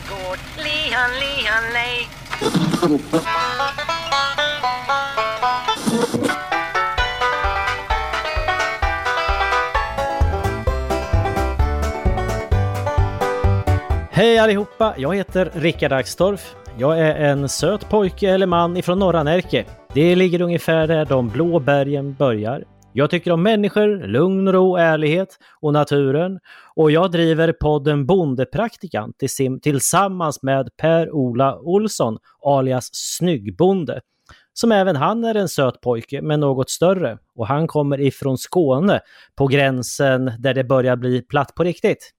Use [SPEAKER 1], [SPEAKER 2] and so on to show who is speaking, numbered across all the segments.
[SPEAKER 1] gård. Lihan, lihan, lej.
[SPEAKER 2] Hej allihopa! Jag heter Rickard Axdorff. Jag är en söt pojke eller man ifrån norra Närke. Det ligger ungefär där de blå bergen börjar. Jag tycker om människor, lugn och ro, ärlighet och naturen. Och jag driver podden Bondepraktikan tillsammans med Per-Ola Olsson, alias Snyggbonde. Som även han är en söt pojke, men något större. Och han kommer ifrån Skåne, på gränsen där det börjar bli platt på riktigt.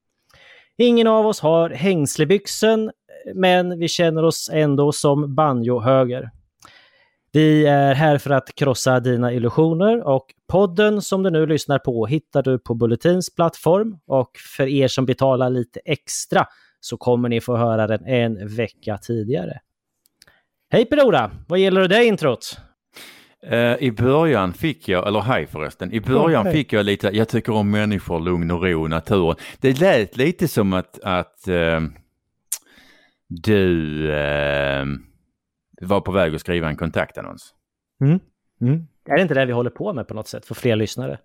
[SPEAKER 2] Ingen av oss har hängslebyxen, men vi känner oss ändå som banjohöger. Vi är här för att krossa dina illusioner och podden som du nu lyssnar på hittar du på Bulletins plattform och för er som betalar lite extra så kommer ni få höra den en vecka tidigare. Hej Pedora! Vad gäller det introt?
[SPEAKER 3] Uh, I början fick jag, eller hej förresten, i början oh, fick jag lite, jag tycker om människor, lugn och ro, naturen. Det lät lite som att, att uh, du uh, var på väg att skriva en kontaktannons.
[SPEAKER 2] Mm. Mm. Är det inte det vi håller på med på något sätt, för fler lyssnare?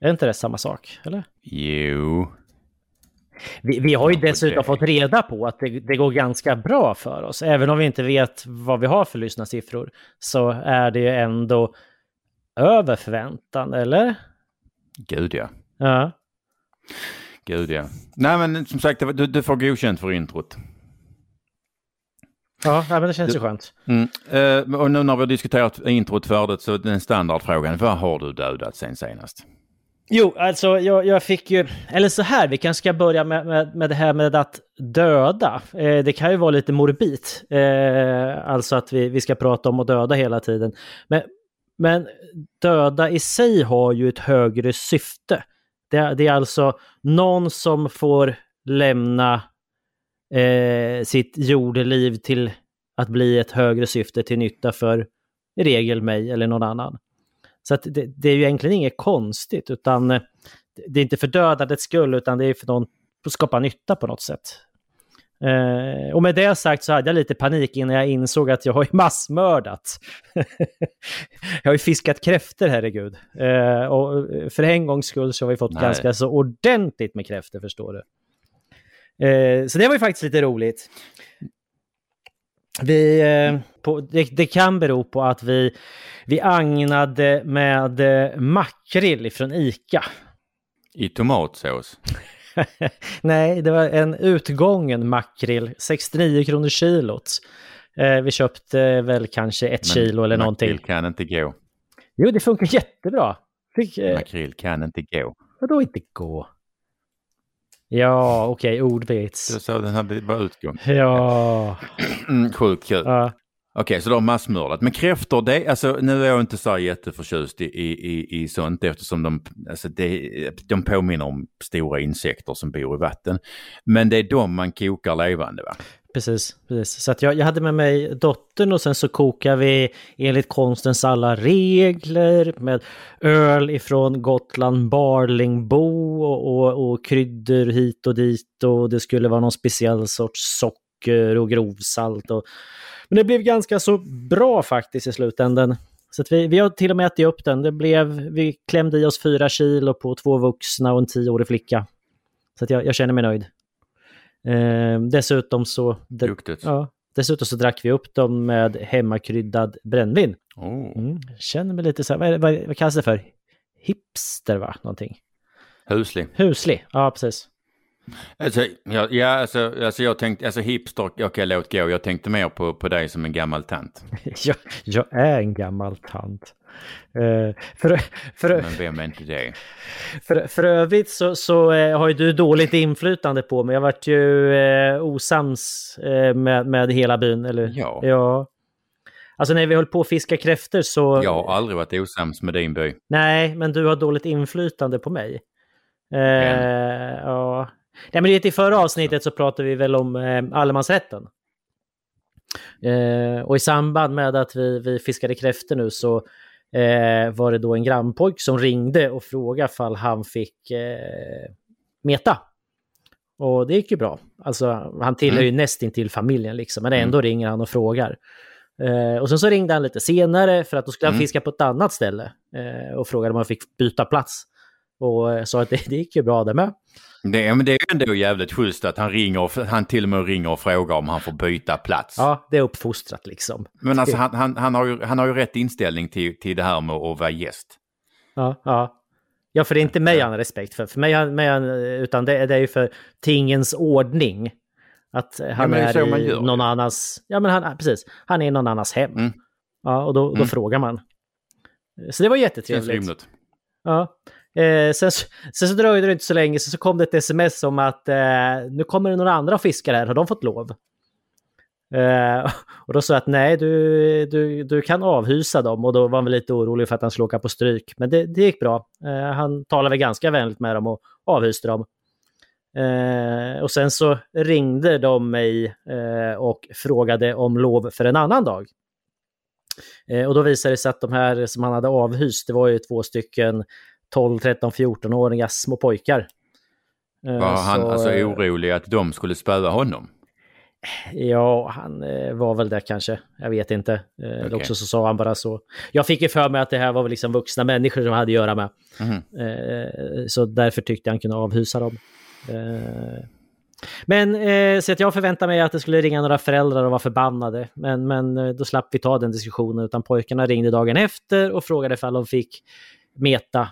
[SPEAKER 2] Är inte det samma sak, eller?
[SPEAKER 3] Jo,
[SPEAKER 2] vi, vi har ju dessutom fått reda på att det, det, går ganska bra för oss. Även om vi inte vet vad vi har för lyssnarsiffror så är det ju ändå över förväntan, eller?
[SPEAKER 3] Gud ja.
[SPEAKER 2] Ja.
[SPEAKER 3] Gud ja. Nej men som sagt, du, du får godkänt för introt.
[SPEAKER 2] Ja, men det känns ju skönt.
[SPEAKER 3] Mm. Uh, och nu när vi har diskuterat introt färdigt så den standardfrågan, vad har du dödat sen senast?
[SPEAKER 2] Jo, alltså jag, jag, fick ju, eller så här, vi kanske ska börja med, med, med det här med att döda. Eh, det kan ju vara lite morbid, eh, alltså att vi, vi ska prata om att döda hela tiden. Men, men döda i sig har ju ett högre syfte. Det, det är alltså någon som får lämna eh, sitt jordeliv till att bli ett högre syfte till nytta för i regel mig eller någon annan. Så att det, det är ju egentligen inget konstigt, utan eh, det är inte för dödandets skull, utan det är för någon att skapa nytta på något sätt. Eh, och med det sagt så hade jag lite panik innan jag insåg att jag har massmördat. jag har ju fiskat kräfter, herregud. Eh, och för en gångs skull så har vi fått Nej. ganska så ordentligt med kräfter, förstår du. Eh, så det var ju faktiskt lite roligt. Vi, eh, på, det, det, kan bero på att vi, vi agnade med eh, makrill från ICA.
[SPEAKER 3] I tomatsås?
[SPEAKER 2] Nej, det var en utgången makrill, 69 kronor kilot. Eh, vi köpte väl kanske ett Men kilo eller någonting.
[SPEAKER 3] Makrill kan inte gå.
[SPEAKER 2] Jo, det funkar jättebra.
[SPEAKER 3] Fick, eh... Makrill kan inte gå.
[SPEAKER 2] Vadå inte gå? Ja, okej, okay, ordvits.
[SPEAKER 3] Du sa den hade bara utgång.
[SPEAKER 2] Ja.
[SPEAKER 3] Sjukt kul. Ja. Okej, okay, så de har massmördat. Men kräftor, det, alltså, nu är jag inte så jätteförtjust i, i, i sånt eftersom de, alltså det, de påminner om stora insekter som bor i vatten. Men det är de man kokar levande va?
[SPEAKER 2] Precis, precis. Så att jag, jag hade med mig dottern och sen så kokar vi enligt konstens alla regler med öl ifrån Gotland, Barlingbo och, och, och kryddor hit och dit och det skulle vara någon speciell sorts socker och grovsalt. Och... Men det blev ganska så bra faktiskt i slutändan. Så att vi, vi har till och med ätit upp den. Det blev, vi klämde i oss fyra kilo på två vuxna och en tioårig flicka. Så att jag, jag känner mig nöjd. Eh, dessutom så... Ja, dessutom så drack vi upp dem med hemmakryddad brännvin.
[SPEAKER 3] Oh.
[SPEAKER 2] Mm, känner mig lite så här, vad, vad, vad kallas det för? Hipster va? Någonting.
[SPEAKER 3] Huslig.
[SPEAKER 2] Huslig, ja precis.
[SPEAKER 3] Alltså, ja, ja alltså, alltså jag tänkte, alltså hipster, okej okay, låt gå. Jag tänkte mer på, på dig som en gammal tant.
[SPEAKER 2] jag, jag är en gammal tant. Uh, för, för,
[SPEAKER 3] Men vem är inte det?
[SPEAKER 2] För, för övrigt så, så uh, har ju du dåligt inflytande på mig. Jag varit ju uh, osams med, med hela byn, eller?
[SPEAKER 3] Ja.
[SPEAKER 2] ja. Alltså när vi höll på att fiska kräftor så...
[SPEAKER 3] Jag har aldrig varit osams med din by.
[SPEAKER 2] Nej, men du har dåligt inflytande på mig. ja. Nej, men i förra avsnittet så pratade vi väl om eh, allemansrätten. Eh, och i samband med att vi, vi fiskade kräftor nu så eh, var det då en grannpojk som ringde och frågade fall han fick eh, meta. Och det gick ju bra. Alltså, han tillhör ju nästintill familjen liksom, men ändå ringer han och frågar. Eh, och sen så ringde han lite senare för att då skulle han
[SPEAKER 3] Mm.
[SPEAKER 2] fiska på ett annat ställe eh, och frågade om han fick byta plats. Och eh, sa att det, det gick ju bra det med.
[SPEAKER 3] Det, är- men det är ju ändå jävligt schysst att han ringer, och- han till och med ringer och frågar om han får byta plats.
[SPEAKER 2] Ja, det är uppfostrat liksom.
[SPEAKER 3] Men alltså han, han, han, har ju, han har ju rätt inställning till, till det här med att vara gäst.
[SPEAKER 2] Ja, ja. Ja, för det är inte mig han har respekt för. För mig, han- mig han, utan det, det är ju för tingens ordning. Att han
[SPEAKER 3] det är
[SPEAKER 2] är i någon annans... Ja, men han, ja, precis. Han är i någon annans hem.
[SPEAKER 3] Mm.
[SPEAKER 2] Ja, och då, då
[SPEAKER 3] Mm.
[SPEAKER 2] frågar man. Så det var jättetrevligt.
[SPEAKER 3] rimligt.
[SPEAKER 2] Ja. Eh, sen, så- sen så dröjde det inte så länge, sen så kom det ett sms om att eh, nu kommer det några andra fiskare här, har de fått lov? Eh, och då sa jag att nej, du, du, du kan avhysa dem och då var han väl lite orolig för att han skulle åka på stryk. Men det, det gick bra. Eh, han talade väl ganska vänligt med dem och avhyste dem. Eh, och sen så ringde de mig eh, och frågade om lov för en annan dag. Eh, och då visade det sig att de här som han hade avhyst, det var ju två stycken 12, 13, 14-åriga små pojkar. Eh,
[SPEAKER 3] Var han
[SPEAKER 2] så,
[SPEAKER 3] alltså
[SPEAKER 2] eh,
[SPEAKER 3] orolig att de skulle spöa honom?
[SPEAKER 2] Ja, han eh, var väl det kanske. Jag vet inte.
[SPEAKER 3] Okej.
[SPEAKER 2] Också så sa han bara så. Jag fick ju för mig att det här var väl liksom vuxna människor som hade att göra med. Eh, så därför tyckte jag han kunde avhysa dem. Men så att jag förväntade mig att det skulle ringa några föräldrar och vara förbannade. Men, men då slapp vi ta den diskussionen utan pojkarna ringde dagen efter och frågade ifall de fick meta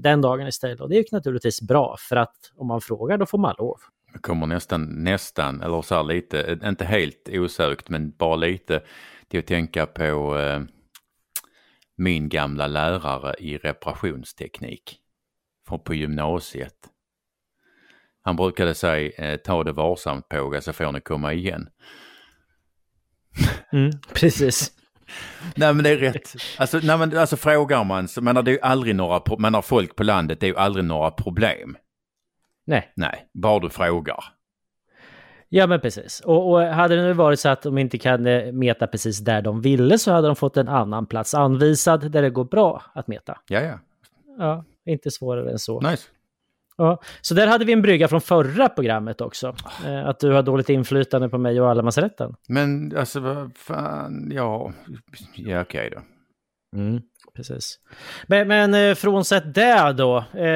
[SPEAKER 2] den dagen istället. Och det gick naturligtvis bra för att om man frågar då får man lov.
[SPEAKER 3] Jag kommer nästan, nästan, eller så här lite, inte helt osökt men bara lite till att tänka på eh, min gamla lärare i reparationsteknik från på gymnasiet. Han brukade säga eh, ta det varsamt på så får ni komma igen.
[SPEAKER 2] Mm, precis.
[SPEAKER 3] Nej men det är rätt. Alltså, nej, men, alltså frågar man så menar det är ju aldrig några, pro- menar folk på landet det är ju aldrig några problem.
[SPEAKER 2] Nej.
[SPEAKER 3] Nej, bara du frågar.
[SPEAKER 2] Ja men precis. Och, och hade det nu varit så att de inte kan eh, meta precis där de ville så hade de fått en annan plats anvisad där det går bra att meta.
[SPEAKER 3] Ja, ja,
[SPEAKER 2] Ja, inte svårare än så.
[SPEAKER 3] nice.
[SPEAKER 2] Ja, så där hade vi en brygga från förra programmet också. Eh, att du har dåligt inflytande på mig och allemansrätten.
[SPEAKER 3] Men alltså vad fan, ja, ja okej då.
[SPEAKER 2] Mm, precis. Men, men eh, frånsett det då. Eh,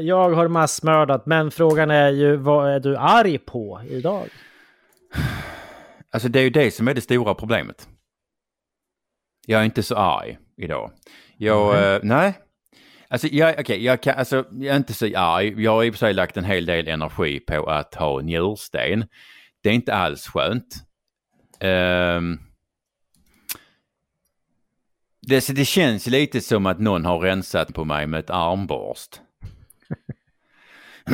[SPEAKER 2] jag har massmördat, men frågan är ju vad är du arg på idag?
[SPEAKER 3] Alltså det är ju det som är det stora problemet. Jag är inte så arg idag. Jag,
[SPEAKER 2] Nej.
[SPEAKER 3] eh, nej. Alltså, jag, okay, jag, kan, alltså, jag är inte så arg. Jag har i och för sig lagt en hel del energi på att ha njursten. Det är inte alls skönt. Um, det, det känns lite som att någon har rensat på mig med ett armborst.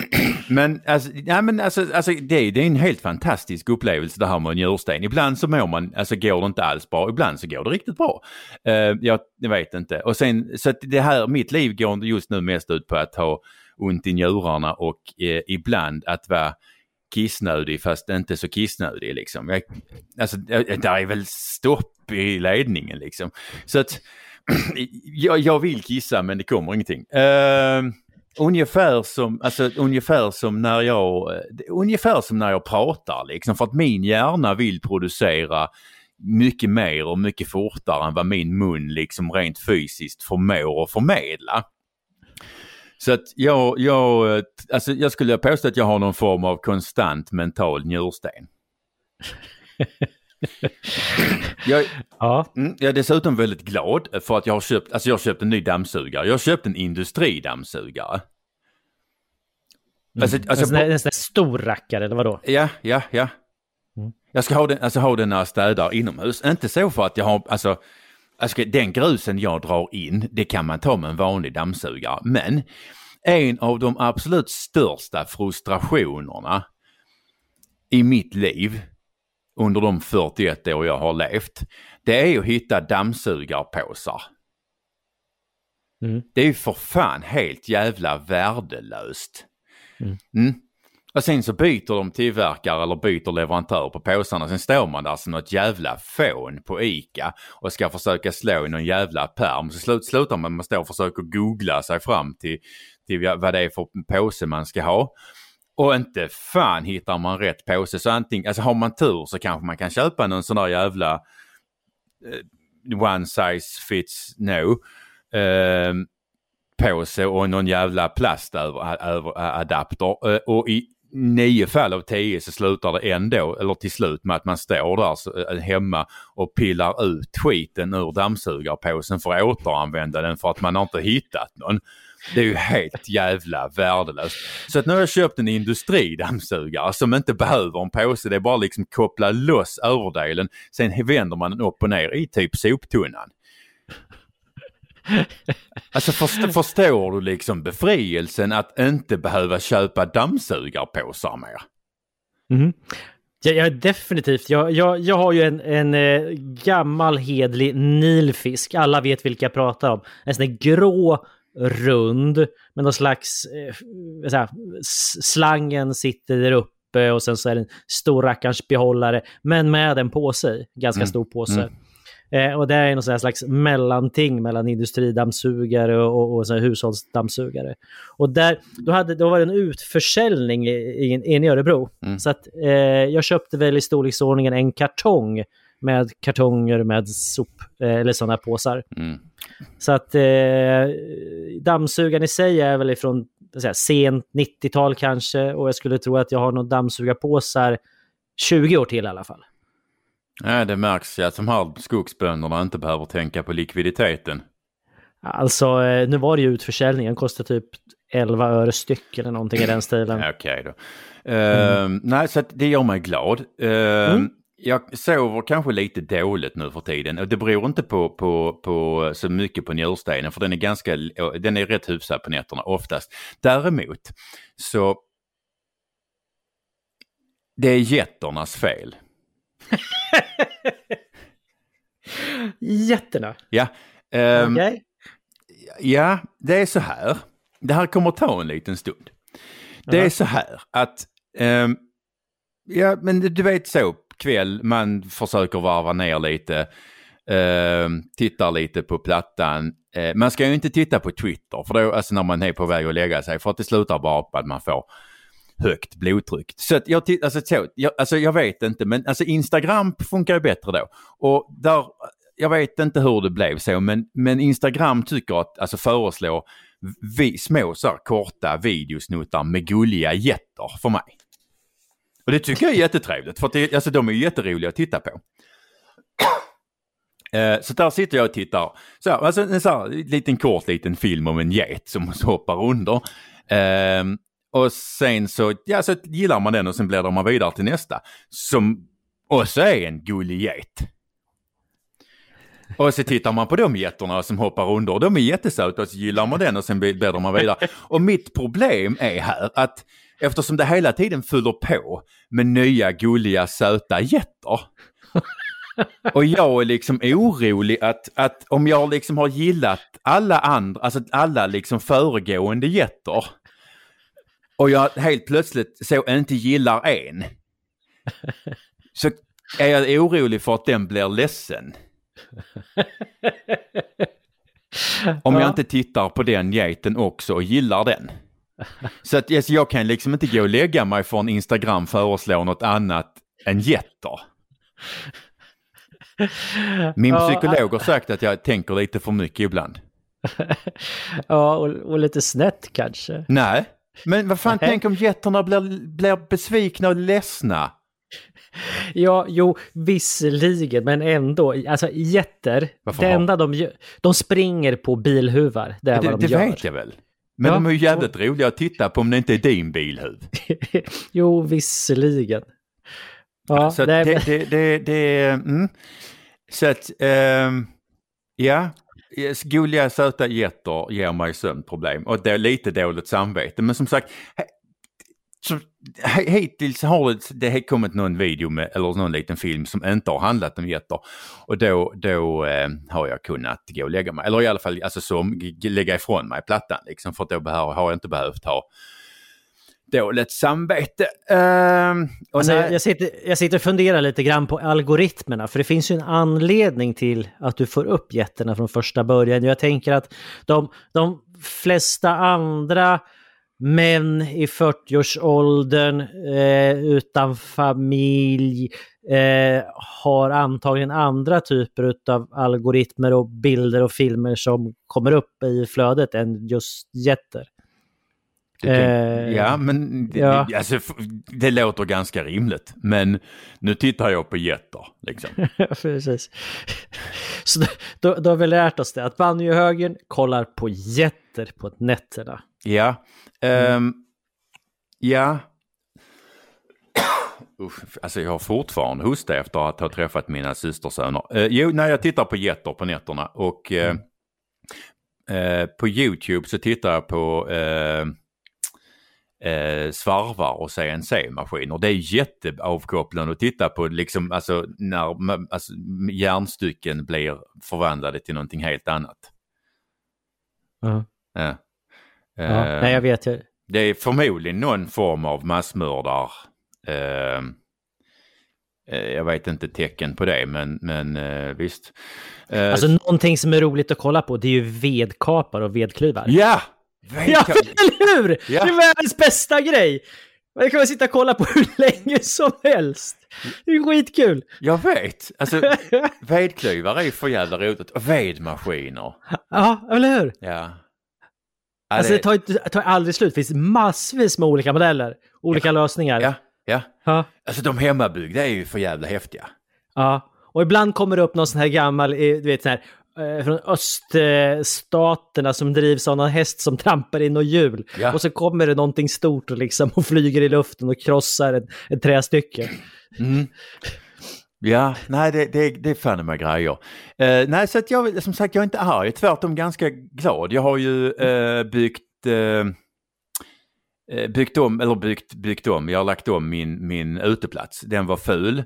[SPEAKER 3] Men alltså, ja, men alltså, alltså det, är, det är en helt fantastisk upplevelse det här med njursten. Ibland så mår man, alltså går det inte alls bra, ibland så går det riktigt bra. Uh, jag, jag vet inte. Och sen, så att det här, mitt liv går just nu mest ut på att ha ont i njurarna och eh, ibland att vara kissnödig fast inte så kissnödig liksom. Jag, alltså, där är väl stopp i ledningen liksom. Så att jag, jag vill kissa men det kommer ingenting. Uh, Ungefär som, alltså, ungefär som när jag, eh, ungefär som när jag pratar liksom för att min hjärna vill producera mycket mer och mycket fortare än vad min mun liksom rent fysiskt förmår att förmedla. Så att jag, jag, alltså jag skulle påstå att jag har någon form av konstant mental njursten. Jag,
[SPEAKER 2] Ja,
[SPEAKER 3] Mm, jag är dessutom väldigt glad för att jag har köpt, alltså jag har köpt en ny dammsugare. Jag har köpt en industridammsugare. Alltså,
[SPEAKER 2] en,
[SPEAKER 3] alltså,
[SPEAKER 2] sån där, en sån där stor rackare, eller vadå?
[SPEAKER 3] ja, ja, ja.
[SPEAKER 2] Mm.
[SPEAKER 3] Jag ska ha den, alltså ha den när jag städar inomhus. Inte så för att jag har, alltså, alltså den grusen jag drar in, det kan man ta med en vanlig dammsugare. Men en av de absolut största frustrationerna i mitt liv under de 41 år jag har levt, det är att hitta dammsugarpåsar.
[SPEAKER 2] Mm.
[SPEAKER 3] Det är ju för fan helt jävla värdelöst.
[SPEAKER 2] Mm.
[SPEAKER 3] Mm. Och sen så byter de tillverkare eller byter leverantör på påsarna. Sen står man där som något jävla fån på ICA och ska försöka slå i någon jävla pärm. Så slut, slutar man med att stå och försöka googla sig fram till, till vad det är för påse man ska ha. Och inte fan hittar man rätt påse. Så antingen, alltså har man tur så kanske man kan köpa någon sån där jävla eh, one size fits no. Eh, påse och någon jävla plastadapter. Eh, och i nio fall av tio så slutar det ändå, eller till slut med att man står där så, eh, hemma och pillar ut skiten ur dammsugarpåsen för att återanvända den för att man har inte hittat någon. Det är ju helt jävla värdelöst. Så att nu har jag köpt en industridammsugare som inte behöver en påse. Det är bara liksom koppla loss överdelen. Sen vänder man den upp och ner i typ soptunnan. Alltså först, förstår du liksom befrielsen att inte behöva köpa dammsugarpåsar mer?
[SPEAKER 2] Mm. Ja, ja, definitivt. Jag, jag, jag har ju en, en eh, gammal hedlig nilfisk. Alla vet vilka jag pratar om. En sån där grå, rund, med någon slags... Eh, såhär, slangen sitter där uppe och sen så är det en stor rackarns behållare, men med en påse Ganska mm. stor påse. Mm. Eh, och det är någon slags mellanting mellan industridammsugare och, och, och hushållsdammsugare. Och där, då, hade, då var det en utförsäljning inne i Örebro. Mm. Så att eh, jag köpte väl i storleksordningen en kartong med kartonger med sop eh, eller sådana påsar. Mm. Så att eh, dammsugaren i sig är väl ifrån säga, sent 90-tal kanske och jag skulle tro att jag har någon dammsugarpåsar 20 år till i alla fall.
[SPEAKER 3] Nej, det märks ju att de här skogsbönderna inte behöver tänka på likviditeten.
[SPEAKER 2] Alltså, eh, nu var det ju utförsäljningen, kostar typ 11 öre styck eller någonting i den stilen.
[SPEAKER 3] Okej okay då. Uh, mm. Nej, så det gör mig glad. Uh, mm. Jag sover kanske lite dåligt nu för tiden och det beror inte på, på, på så mycket på njurstenen för den är ganska, den är rätt hyfsad på nätterna oftast. Däremot så det är getternas fel.
[SPEAKER 2] Jätterna?
[SPEAKER 3] Ja. Um, okay. Ja, det är så här. Det här kommer ta en liten stund. Det är så här att, um, ja men du vet så kväll, man försöker varva ner lite, Eh, tittar lite på plattan. Eh, man ska ju inte titta på Twitter, för då, alltså när man är på väg att lägga sig, för att det slutar bara på att man får högt blodtryck. Så att jag, alltså, så, jag, alltså jag vet inte, men alltså Instagram funkar ju bättre då. Och där, jag vet inte hur det blev så, men, men Instagram tycker att, alltså föreslår vi, små så här, korta videosnuttar med gulliga jätter för mig. Och det tycker jag är jättetrevligt, för att det, alltså, de är jätteroliga att titta på. Eh, så där sitter jag och tittar. Så här, alltså en så här, liten kort liten film om en get som hoppar under. Ehm, och sen så, ja, så gillar man den och sen bläddrar man vidare till nästa. Som också är en gullig get. Och så tittar man på de getterna som hoppar under och de är jättesöta och så gillar man den och sen bläddrar man vidare. Och mitt problem är här att eftersom det hela tiden fyller på med nya gulliga söta getter. Och jag är liksom orolig att, att om jag liksom har gillat alla andra, alltså alla liksom föregående getter och jag helt plötsligt så inte gillar en. Så är jag orolig för att den blir ledsen. Om jag inte tittar på den geten också och gillar den. Så att yes, jag kan liksom inte gå och lägga mig för en Instagram föreslår något annat än getter. Min psykolog har sagt att jag tänker lite för mycket ibland.
[SPEAKER 2] ja, och, och lite snett kanske.
[SPEAKER 3] Nej, men vad fan, tänk om getterna blir, blir besvikna och ledsna.
[SPEAKER 2] Ja, jo, visserligen, men ändå. Alltså getter, det enda de gör, de springer på bilhuvar. Det är det, vad de
[SPEAKER 3] det
[SPEAKER 2] gör.
[SPEAKER 3] Vet jag väl. Men ja, de är ju jävligt och... roliga att titta på om det inte är din bilhuv.
[SPEAKER 2] jo, visserligen.
[SPEAKER 3] Ja, så det, det, det, det, det mm. Så att, um, ja, Gulliga söta getter ger mig sömnproblem och det är lite dåligt samvete. Men som sagt, så, hittills har det, det kommit någon video med, eller någon liten film som inte har handlat om getter. Och då, då eh, har jag kunnat gå och lägga mig, eller i alla fall alltså, som, lägga ifrån mig plattan liksom, för att då behöver, har jag inte behövt ha dåligt samvete. Uh,
[SPEAKER 2] alltså, när... jag, sitter, jag sitter och funderar lite grann på algoritmerna, för det finns ju en anledning till att du får upp jätterna från första början. Jag tänker att de, de flesta andra män i 40-årsåldern eh, utan familj eh, har antagligen andra typer av algoritmer och bilder och filmer som kommer upp i flödet än just jätter.
[SPEAKER 3] Det, ja, men
[SPEAKER 2] ja.
[SPEAKER 3] Det, alltså, det låter ganska rimligt. Men nu tittar jag på jätter. Liksom.
[SPEAKER 2] Precis. Så då, då, har vi lärt oss det, att banjohögern kollar på jätter på nätterna.
[SPEAKER 3] Ja. Um, ja. Usch, alltså jag har fortfarande hosta efter att ha träffat mina systersöner. Uh, jo, när jag tittar på jätter på nätterna och uh, mm. uh, på YouTube så tittar jag på eh, svarvar och CNC-maskiner. Det är jätteavkopplande att titta på liksom, alltså, när alltså, järnstycken blir förvandlade till någonting helt annat.
[SPEAKER 2] Uh.
[SPEAKER 3] Ja.
[SPEAKER 2] Ja, eh, nej, jag vet. ju.
[SPEAKER 3] Det är förmodligen någon form av massmördar. Eh, eh jag vet inte tecken på det, men, men eh, visst.
[SPEAKER 2] Eh, alltså någonting som är roligt att kolla på, det är ju vedkapar och vedklyvar.
[SPEAKER 3] Ja,
[SPEAKER 2] Ja, eller hur? Ja. Det är världens bästa grej! Det kan man sitta och kolla på hur länge som helst. Det är skitkul!
[SPEAKER 3] Jag vet! Alltså, vedklyvare är ju för jävla roligt. Och vedmaskiner.
[SPEAKER 2] Ja, eller hur?
[SPEAKER 3] Ja.
[SPEAKER 2] Alltså det tar, det tar aldrig slut. Det finns massvis med olika modeller. Olika
[SPEAKER 3] ja.
[SPEAKER 2] lösningar.
[SPEAKER 3] Ja, ja.
[SPEAKER 2] ja.
[SPEAKER 3] Alltså de hemmabyggda är ju för jävla häftiga.
[SPEAKER 2] Ja. Och ibland kommer det upp någon sån här gammal, eh, du vet sån här från öststaterna som drivs av någon häst som trampar in och hjul. Ja. Och så kommer det någonting stort och, liksom, och flyger i luften och krossar ett, ett trästycke.
[SPEAKER 3] Mm. Ja, nej det, det, det är fan med grejer. Uh, nej, så att jag, som sagt, jag är inte arg, tvärtom ganska glad. Jag har ju uh, byggt, uh, byggt om, eller byggt, byggt om, jag har lagt om min, min uteplats. Den var ful.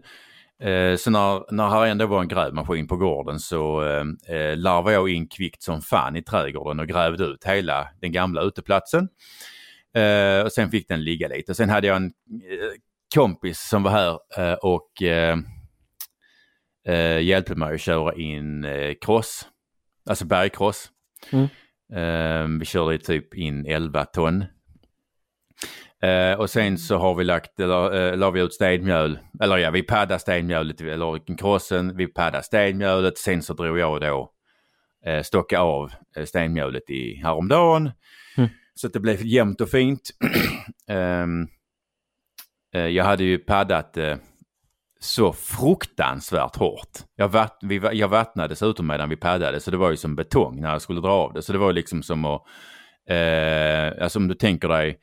[SPEAKER 3] Eh, så när, när här ändå var en grävmaskin på gården så eh, eh, larvade jag in kvickt som fan i trädgården och grävde ut hela den gamla uteplatsen. Eh, och sen fick den ligga lite. Sen hade jag en eh, kompis som var här eh, och hjälpte mig att köra in cross, alltså bergkross. Mm. vi körde typ in 11 ton Eh, och sen så har vi lagt, eller, eh, la vi ut stenmjöl, eller ja vi paddade stenmjölet, eller krossen, vi paddade stenmjölet, sen så drog jag då eh, stocka av eh, stenmjölet i häromdagen. Mm. Så att det blev jämnt och fint. um, eh, jag hade ju paddat eh, så fruktansvärt hårt. Jag, vatt, vi, jag vattnade dessutom medan vi paddade så det var ju som betong när jag skulle dra av det. Så det var liksom som att, eh, alltså om du tänker dig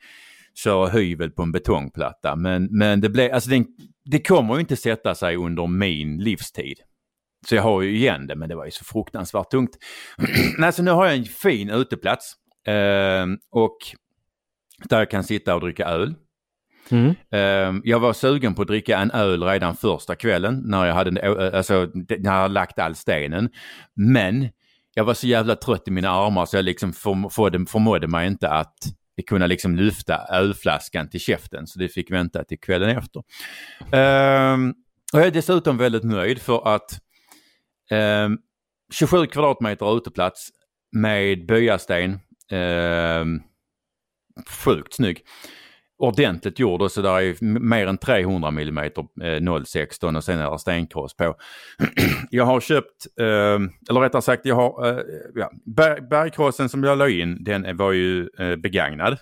[SPEAKER 3] köra hyvel på en betongplatta. Men, men det, blev, alltså det, det kommer ju inte sätta sig under min livstid. Så jag har ju igen det, men det var ju så fruktansvärt tungt. alltså nu har jag en fin uteplats eh, och där jag kan sitta och dricka öl. Mm. Eh, jag var sugen på att dricka en öl redan första kvällen när jag hade, eh, alltså, när jag hade lagt all stenen. Men jag var så jävla trött i mina armar så jag liksom förmådde, förmådde mig inte att kunna liksom lyfta ölflaskan till käften så det fick vänta till kvällen efter. Um, och jag är dessutom väldigt nöjd för att ehm, 27 kvadratmeter uteplats med byasten. um, sjukt snygg. Ordentligt gjord och så där är mer än 300 mm eh, 016 och sen är det stenkross på. jag har köpt, eh, eller rättare sagt jag har, eh, ja, berg, bergkrossen som jag la in den var ju eh, begagnad.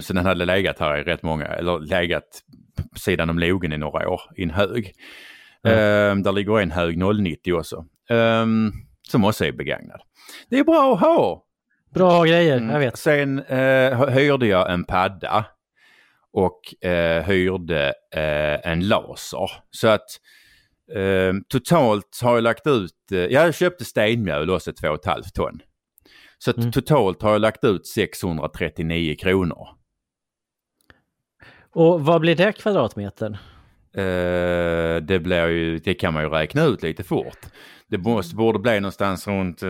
[SPEAKER 3] Så den hade legat här i rätt många, eller legat på sidan om logen i några år i en hög. Mm. där ligger en hög 090 också. som också är begagnad. Det är bra att ha
[SPEAKER 2] Bra grejer, mm. jag vet.
[SPEAKER 3] Sen eh, hyrde jag en padda och eh, hyrde eh, en laser. Så att eh, totalt har jag lagt ut, eh, jag köpte stenmjöl också 2,5 ton. Så mm. totalt har jag lagt ut 639 kronor.
[SPEAKER 2] Och vad blir det kvadratmetern?
[SPEAKER 3] Eh, det blir ju, det kan man ju räkna ut lite fort. Det måste, borde bli någonstans runt, uh,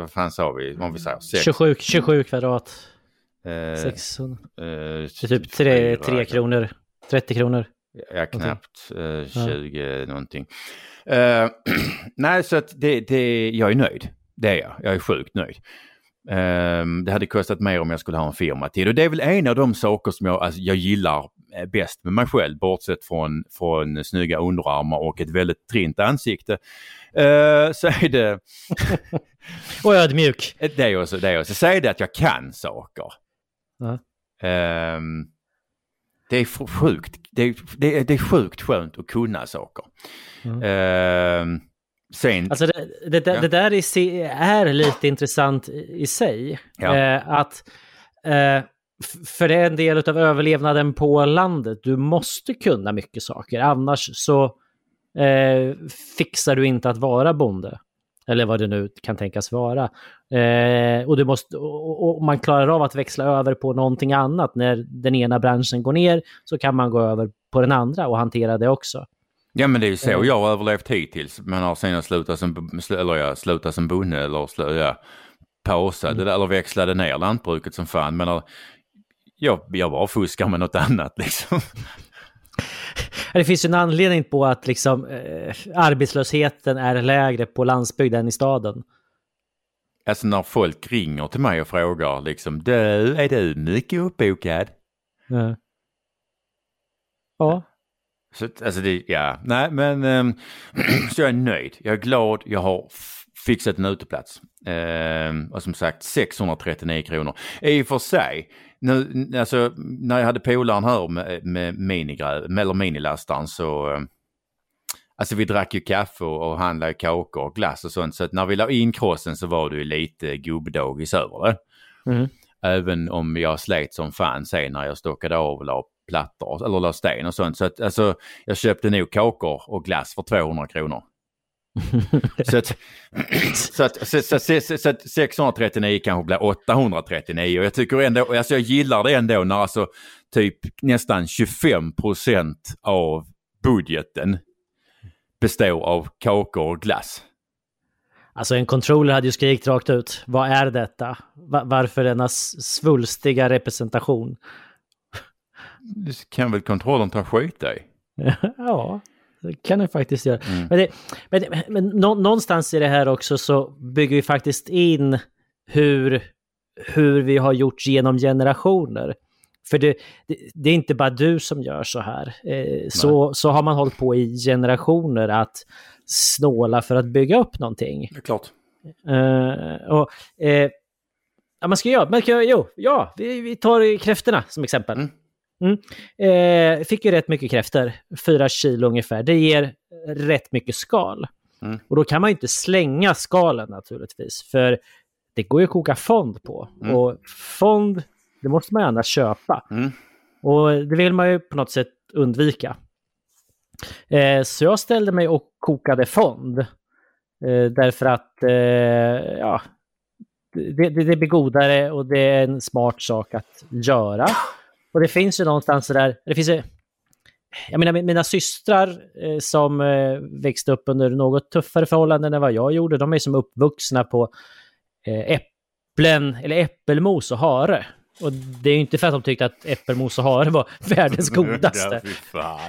[SPEAKER 3] vad fan sa vi, om vi säger 6.
[SPEAKER 2] 27, 27 kvadrat. Uh, 600. Uh, typ 3, 3 kronor, 30 kronor.
[SPEAKER 3] Ja, knappt uh, 20 ja. någonting. Uh, nej, så att det, det, jag är nöjd. Det är jag. Jag är sjukt nöjd. Ehm, det hade kostat mer om jag skulle ha en firma till. Och det är väl en av de saker som jag, alltså, jag gillar eh, bäst med mig själv, bortsett från, från snygga underarmar och ett väldigt trint ansikte. Uh, så är det...
[SPEAKER 2] och ödmjuk.
[SPEAKER 3] Det är också, det är också. Så är det att jag kan saker. Uh. Um, det är sjukt, det är, det, är, det är sjukt skönt att kunna saker. Mm. Uh,
[SPEAKER 2] sen, alltså det, det, det, ja. det där i, är lite intressant i sig. Ja. Eh, att, eh, för det är en del av överlevnaden på landet. Du måste kunna mycket saker, annars så eh, fixar du inte att vara bonde. Eller vad det nu kan tänkas vara. Eh, och, du måste, och, och, man klarar av att växla över på någonting annat. När den ena branschen går ner så kan man gå över på den andra och hantera det också.
[SPEAKER 3] Ja men det är ju så eh. jag har överlevt hittills. Men har sen slutat som, eller jag slutat som bonde eller ja, pausade mm. eller växlade ner lantbruket som fan. Men jag, jag bara fuskar med något annat liksom.
[SPEAKER 2] Det finns ju en anledning på att liksom, eh, arbetslösheten är lägre på landsbygden än i staden.
[SPEAKER 3] Alltså när folk ringer till mig och frågar liksom, du, är du mycket uppbokad?
[SPEAKER 2] Ja. ja.
[SPEAKER 3] Så, alltså det, ja, nej men um, så jag är nöjd. Jag är glad, jag har fixat en uteplats. Um, och som sagt 639 kronor. I och för sig, nu, alltså, när jag hade polaren här med, med, minigräv, eller minilastaren så um, Alltså vi drack ju kaffe och, och handlade kakor och glass och sånt så att när vi la in krossen så var det ju lite gubbdagis över det. Mm. Även om jag slet som fan sen när jag stockade av och la plattor eller la sten och sånt. Så att alltså jag köpte nog kakor och glass för 200 kronor. Så, att, så, att, så, så, så, så att 639 kanske blir 839 och jag tycker ändå, alltså jag gillar det ändå när alltså typ nästan 25 procent av budgeten består av kakor och glass.
[SPEAKER 2] Alltså en controller hade ju skrikit rakt ut. Vad är detta? Varför denna svulstiga representation?
[SPEAKER 3] Det kan väl kontrollen ta skit i?
[SPEAKER 2] ja, det kan den faktiskt göra. Mm. Men, det, men, men nå, någonstans i det här också så bygger vi faktiskt in hur, hur vi har gjort genom generationer. För det, det, det, är inte bara du som gör så här. Eh, så, så har man hållit på i generationer att snåla för att bygga upp någonting.
[SPEAKER 3] Det är klart.
[SPEAKER 2] Eh, och, eh, ja, man ska göra, man ska, jo, ja, vi, vi tar kräftorna som exempel. Mm. Mm. Eh, fick ju rätt mycket kräftor, fyra kilo ungefär. Det ger rätt mycket skal. Mm. Och då kan man ju inte slänga skalen naturligtvis, för det går ju att koka fond på. Mm. Och fond, det måste man gärna köpa. Mm. Och det vill man ju på något sätt undvika. Eh, så jag ställde mig och kokade fond. Eh, därför att, eh, ja, det, det, det blir godare och det är en smart sak att göra. Och det finns ju någonstans där, det finns ju, jag menar mina systrar eh, som eh, växte upp under något tuffare förhållanden än vad jag gjorde, de är som uppvuxna på eh, äpplen, eller äppelmos och hare. Och det är ju inte för att de tyckte att äppelmos och hare var världens godaste.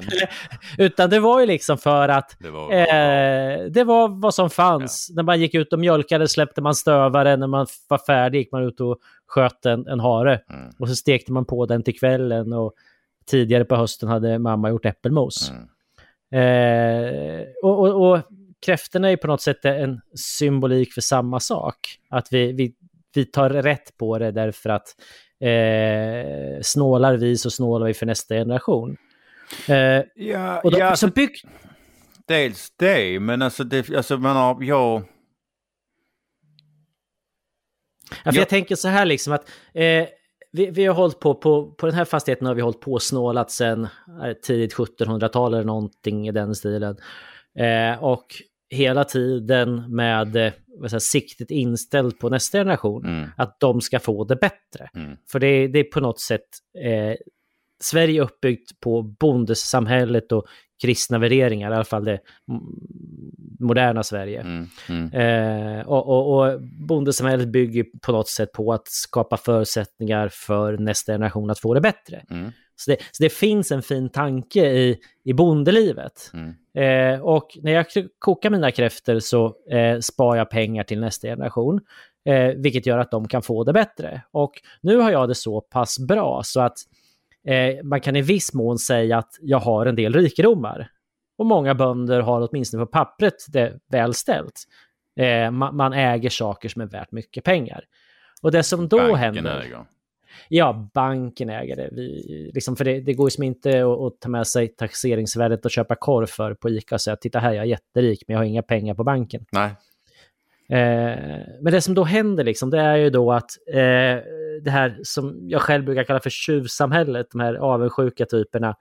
[SPEAKER 2] Utan det var ju liksom för att det var, eh, det var vad som fanns. Ja. När man gick ut och mjölkade släppte man stövare. När man var färdig gick man ut och sköt en, en hare. Mm. Och så stekte man på den till kvällen. Och tidigare på hösten hade mamma gjort äppelmos. Mm. Eh, och, och, och kräftorna är på något sätt en symbolik för samma sak. Att vi, vi, vi tar rätt på det därför att eh, snålar vi så snålar vi för nästa generation.
[SPEAKER 3] Eh, ja, och då, ja, alltså, bygg... Dels det, men alltså, det, alltså man har, jag...
[SPEAKER 2] Ja, jag... tänker så här liksom att eh, vi, vi har hållit på, på, på den här fastigheten har vi hållit på snålat sedan eh, tidigt 1700-tal eller någonting i den stilen. Eh, och hela tiden med eh, säga, siktet inställt på nästa generation. Mm. Att de ska få det bättre. Mm. För det, det, är på något sätt eh, Sverige uppbyggt på bondesamhället och kristna värderingar, i alla fall det moderna Sverige. Mm, mm. Eh, och, och, och bondesamhället bygger på något sätt på att skapa förutsättningar för nästa generation att få det bättre. Mm. Så, det, så det finns en fin tanke i, i bondelivet. Mm. Eh, och när jag kokar mina kräftor så eh, spar jag pengar till nästa generation. Eh, vilket gör att de kan få det bättre. Och nu har jag det så pass bra så att eh, man kan i viss mån säga att jag har en del rikedomar. Och många bönder har åtminstone på pappret det väl ställt. Eh, man, man, äger saker som är värt mycket pengar. Och det som då Banken händer... Äger. Ja, banken äger det. Vi, liksom, för det, det går ju som inte att, att, ta med sig taxeringsvärdet och köpa korv för på ICA och säga titta här, jag är jätterik men jag har inga pengar på banken.
[SPEAKER 3] Nej.
[SPEAKER 2] Eh, men det som då händer liksom, det är ju då att eh, det här som jag själv brukar kalla för tjuvsamhället, de här avundsjuka typerna,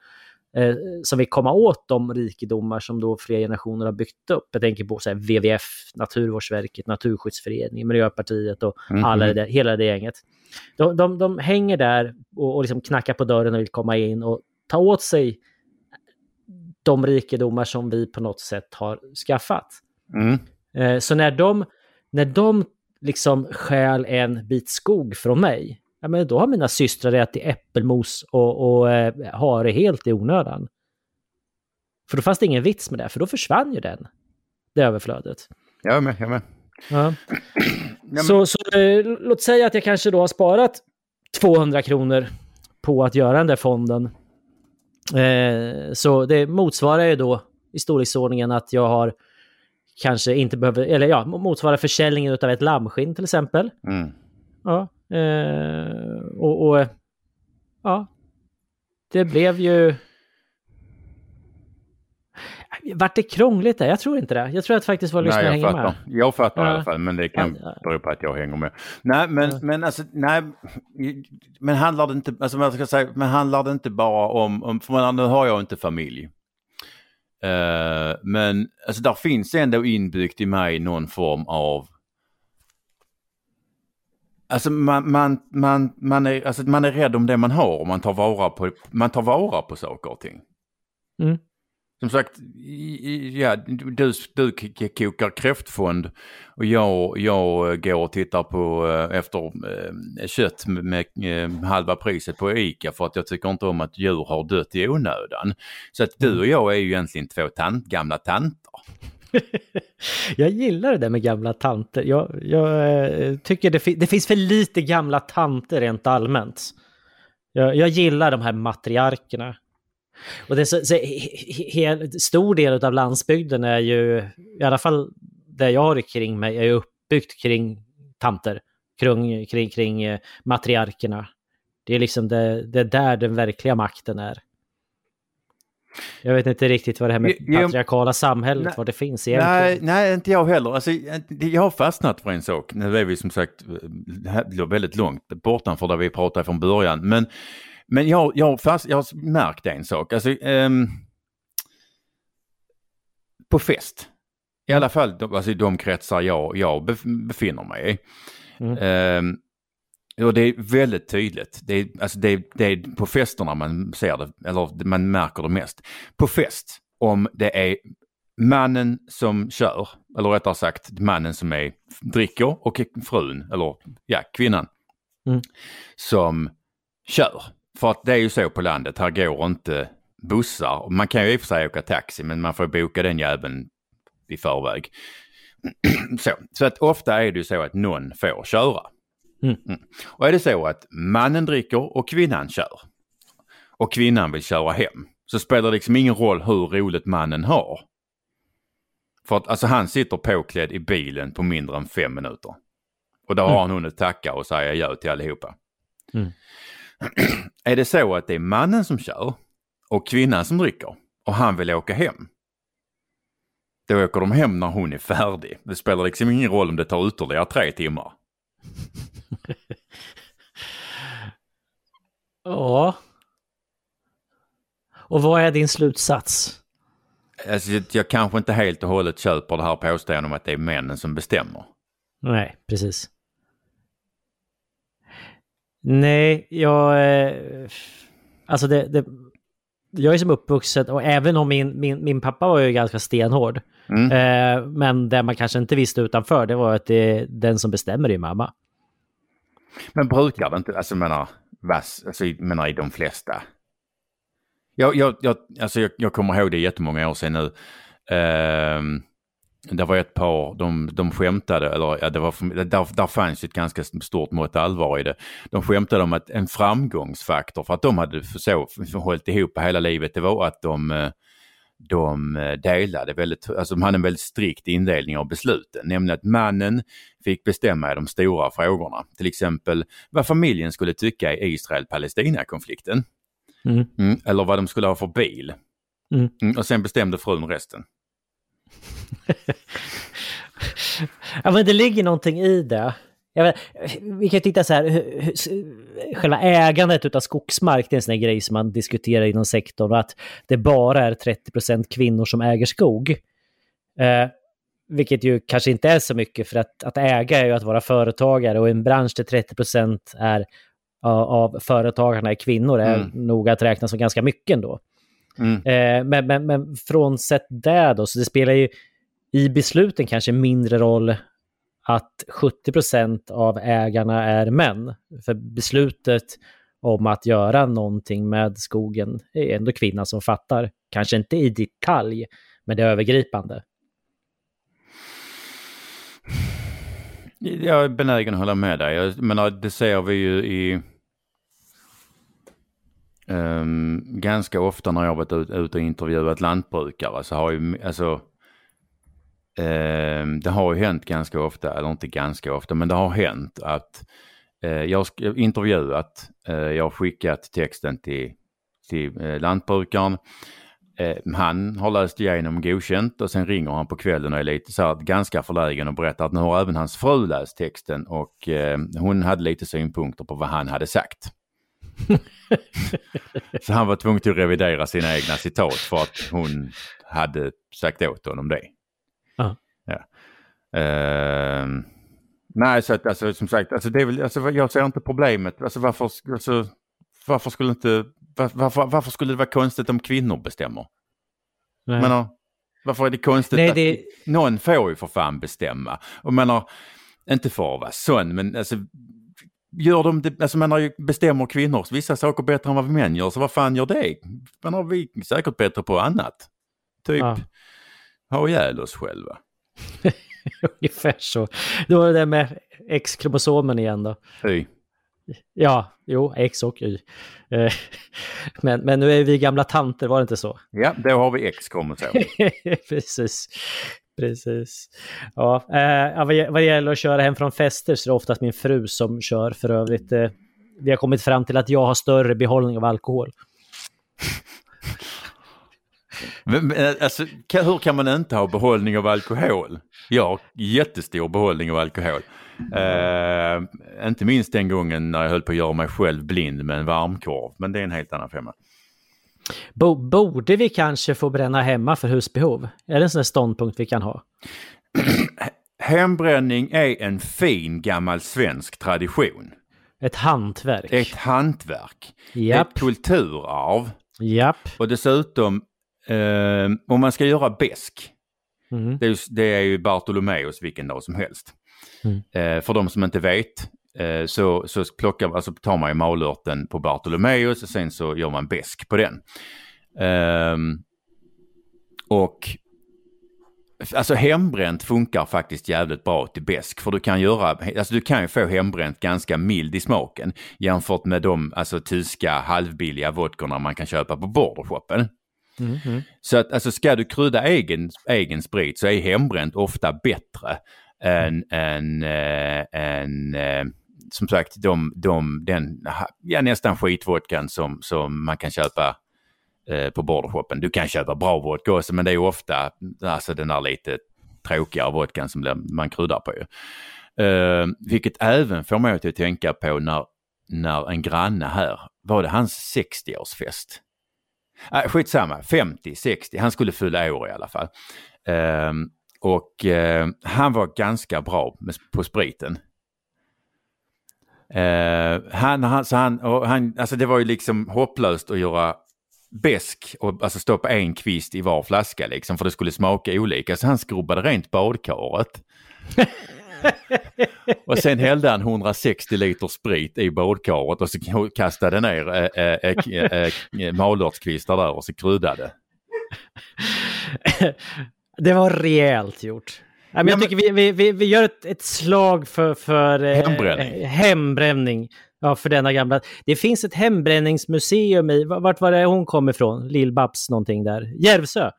[SPEAKER 2] eh, som vill komma åt de rikedomar som då flera generationer har byggt upp. Jag tänker på så här, WWF, Naturvårdsverket, Naturskyddsföreningen, Miljöpartiet och mm -hmm. alla det, hela det gänget. De, de, de hänger där och, och liksom knackar på dörren och vill komma in och ta åt sig de rikedomar som vi på något sätt har skaffat.
[SPEAKER 3] Mm.
[SPEAKER 2] Eh, så när de när de liksom stjäl en bit skog från mig, ja, men då har mina systrar ätit äppelmos och, och eh, har det helt i onödan. För då fanns det ingen vits med det, för då försvann ju den, det överflödet.
[SPEAKER 3] Jag med, jag med.
[SPEAKER 2] Ja. så, så eh, låt säga att jag kanske då har sparat 200 kronor på att göra den där fonden. Eh, så det motsvarar ju då i storleksordningen att jag har kanske inte behöver, eller ja, motsvara försäljningen av ett lammskinn till exempel.
[SPEAKER 3] Mm.
[SPEAKER 2] Ja, eh, och, och, ja, det blev ju... Vart det krångligt där? Jag tror inte det. Jag tror att faktiskt våra lyssnare hänger
[SPEAKER 3] fattar. med. Jag fattar ja. i alla fall, men det kan ja. bero på att jag hänger med. Nej, men, ja. men alltså, nej, men handlar det inte, alltså man ska säga, men handlar det inte bara om, om för nu har jag inte familj. Uh, men alltså där finns ändå inbyggt i mig någon form av Alltså man, man, man, man, är, alltså man är rädd om det man har och man tar vara på, man tar vara på saker och ting.
[SPEAKER 2] Mm.
[SPEAKER 3] Som sagt, ja, du, du kokar kräftfond och jag, jag går och tittar på eh, efter eh, kött med, eh, halva priset på ICA för att jag tycker inte om att djur har dött i onödan. Så att du och jag är ju egentligen två tant, gamla tanter.
[SPEAKER 2] jag gillar det där med gamla tanter. Jag, jag eh, tycker det, det, finns för lite gamla tanter rent allmänt. Jag, jag gillar de här matriarkerna. Och det är så, så, he, stor del av landsbygden är ju, i alla fall där jag har kring mig, är uppbyggt kring tanter, kring, kring, kring eh, matriarkerna. Det är liksom det, det är där den verkliga makten är. Jag vet inte riktigt vad det här med jag, patriarkala samhället, nej, vad det finns egentligen.
[SPEAKER 3] Nej, nej, inte jag heller. Alltså, jag har fastnat för en sak. Nu är vi som sagt väldigt långt bortanför där vi pratade från början. Men men jag, jag, fast, jag har märkt en sak. Alltså, um, på fest, i alla fall alltså, i de kretsar jag, jag befinner mig i. Mm. Um, och det är väldigt tydligt. Det är, alltså det, det är på festerna man ser det, eller man märker det mest. På fest, om det är mannen som kör, eller rättare sagt mannen som är, dricker och frun, eller ja, kvinnan, mm. som kör. För att det är ju så på landet, här går inte bussar. Man kan ju i och för sig åka taxi men man får boka den jäveln i förväg. så, så att ofta är det ju så att någon får köra.
[SPEAKER 2] Mm. Mm.
[SPEAKER 3] Och är det så att mannen dricker och kvinnan kör och kvinnan vill köra hem så spelar det liksom ingen roll hur roligt mannen har. För att alltså han sitter påklädd i bilen på mindre än fem minuter. Och då har mm. han hunnit tacka och säga ja till allihopa.
[SPEAKER 2] Mm.
[SPEAKER 3] Är det så att det är mannen som kör och kvinnan som dricker och han vill åka hem. Då åker de hem när hon är färdig. Det spelar liksom ingen roll om det tar ytterligare tre timmar.
[SPEAKER 2] ja. Och vad är din slutsats?
[SPEAKER 3] Alltså, jag kanske inte helt och hållet köper det här påståendet om att det är männen som bestämmer.
[SPEAKER 2] Nej, precis. Nej, jag... Eh, alltså det, det, jag är som uppvuxen och även om min, min, min pappa var ju ganska stenhård. Mm. Eh, men det man kanske inte visste utanför det var att det, den som bestämmer är mamma.
[SPEAKER 3] Men brukar det inte, alltså menar, vass, alltså, menar i de flesta. Jag, jag, jag, alltså jag, jag kommer ihåg det jättemånga år sedan nu. Uh, det var ett par, de, de skämtade, eller ja, det var, där, där fanns ett ganska stort mått allvar i det. De skämtade om att en framgångsfaktor för att de hade så, hållit ihop hela livet, det var att de, eh, de delade väldigt, alltså de hade en väldigt strikt indelning av besluten, nämligen att mannen fick bestämma i de stora frågorna. Till exempel vad familjen skulle tycka i Israel-Palestina-konflikten. Mm. Mm, eller vad de skulle ha för bil. Mm. mm och sen bestämde frun resten.
[SPEAKER 2] ja men det ligger någonting i det. Vet, vi kan titta så här, själva ägandet av skogsmark, det är en sån grej som man diskuterar inom sektorn, att det bara är 30% kvinnor som äger skog. Eh, vilket ju kanske inte är så mycket, för att, att äga är ju att vara företagare och en bransch där 30 är av företagarna är kvinnor är mm. nog att räkna som ganska mycket ändå. Mm. Eh, men, men, men frånsett det då, så det spelar ju i besluten kanske mindre roll att 70% av ägarna är män. För beslutet om att göra någonting med skogen är ändå kvinnan som fattar. Kanske inte i detalj, men det övergripande.
[SPEAKER 3] Jag är benägen att hålla med dig. Jag menar, det ser vi ju i um, ganska ofta när jag varit ute ut och intervjuat lantbrukare så har ju, alltså um, det har ju hänt ganska ofta, eller inte ganska ofta, men det har hänt att uh, jag har intervjuat, uh, jag har skickat texten till, till uh, lantbrukaren ehm, han har läst igenom godkänt och sen ringer han på kvällen och är lite så här ganska förlägen och berättar att nu har även hans fru läst texten och hon hade lite synpunkter på vad han hade sagt. så han var tvungen att revidera sina egna citat för att hon hade sagt åt honom det. Uh. Ja. Uh, nej, så att alltså, som sagt, alltså, det är väl, alltså, jag ser inte problemet. Alltså, varför, alltså, varför, skulle inte, var, varför, varför skulle det vara konstigt om kvinnor bestämmer? Nej. Menar, varför är det konstigt Nej, det... att någon får ju för fan bestämma? Och menar, inte för att vara sån, men alltså gör de det, alltså menar, bestämmer kvinnor vissa saker bättre än vad män gör, så vad fan gör det? Men har vi säkert bättre på annat. Typ ja. ha ihjäl oss själva.
[SPEAKER 2] Ungefär så. Det var det där med X-kromosomen igen då.
[SPEAKER 3] Y.
[SPEAKER 2] Ja, jo, X och Y. Eh, men, men nu är vi gamla tanter, var det inte så?
[SPEAKER 3] Ja, då har vi X-kromosom.
[SPEAKER 2] Precis. Precis. Ja, eh, vad, det gäller att köra hem från fester så är det oftast min fru som kör för övrigt. Eh, vi har kommit fram till att jag har större behållning av alkohol.
[SPEAKER 3] Men, eh, alltså, hur kan man inte ha behållning av alkohol? Jag har jättestor behållning av alkohol. Eh, inte minst den gången när jag höll på att göra mig själv blind med en varmkorv, men det är en helt annan femma.
[SPEAKER 2] Borde vi kanske få bränna hemma för husbehov? Är det en sån ståndpunkt vi kan ha?
[SPEAKER 3] Hembränning är en fin gammal svensk tradition.
[SPEAKER 2] Ett hantverk.
[SPEAKER 3] Ett hantverk. Japp. Ett kulturarv.
[SPEAKER 2] Japp.
[SPEAKER 3] Och dessutom, eh, om man ska göra besk, mm. det, är ju, det är ju Bartolomeus vilken dag som helst. Mm. Eh, för de som inte vet eh, så, så plockar, alltså tar man ju malörten på Bartolomeus och sen så gör man besk på den. Um, och Alltså hembränt funkar faktiskt jävligt bra till besk för du kan göra, alltså du kan ju få hembränt ganska mild i smaken jämfört med de alltså tyska halvbilliga vodkorna man kan köpa på bordershoppen. Mm -hmm. Så att alltså ska du krydda egen, egen sprit så är hembränt ofta bättre en, en, eh, en, en som sagt de, de, den, ja nästan skitvodkan som, som man kan köpa Eh, på bordershoppen. Du kan köpa bra vodka också men det är ofta alltså den där lite tråkigare vodkan som man kryddar på. Uh, vilket även får mig att tänka på när, när en granne här, var det hans 60-årsfest? Äh, skitsamma, 50, 60, han skulle fylla år i alla fall. Ehm, och eh, han var ganska bra med, på spriten. Eh, han, han, så han, och han, alltså det var ju liksom hopplöst att göra besk och alltså stoppa en kvist i var flaska liksom för det skulle smaka olika. Så han skrubbade rent badkaret. och sen hällde han 160 liter sprit i badkaret och så kastade ner eh, eh, eh, eh, eh malörtskvistar där och så kryddade.
[SPEAKER 2] Det var rejält gjort. Men jag tycker vi, vi, vi, vi gör ett, ett slag för, för eh,
[SPEAKER 3] Hembränning.
[SPEAKER 2] eh, hembränning. Ja, för denna gamla... Det finns ett hembränningsmuseum i... Vart var det hon kom ifrån? Lill-Babs någonting där. Järvsö.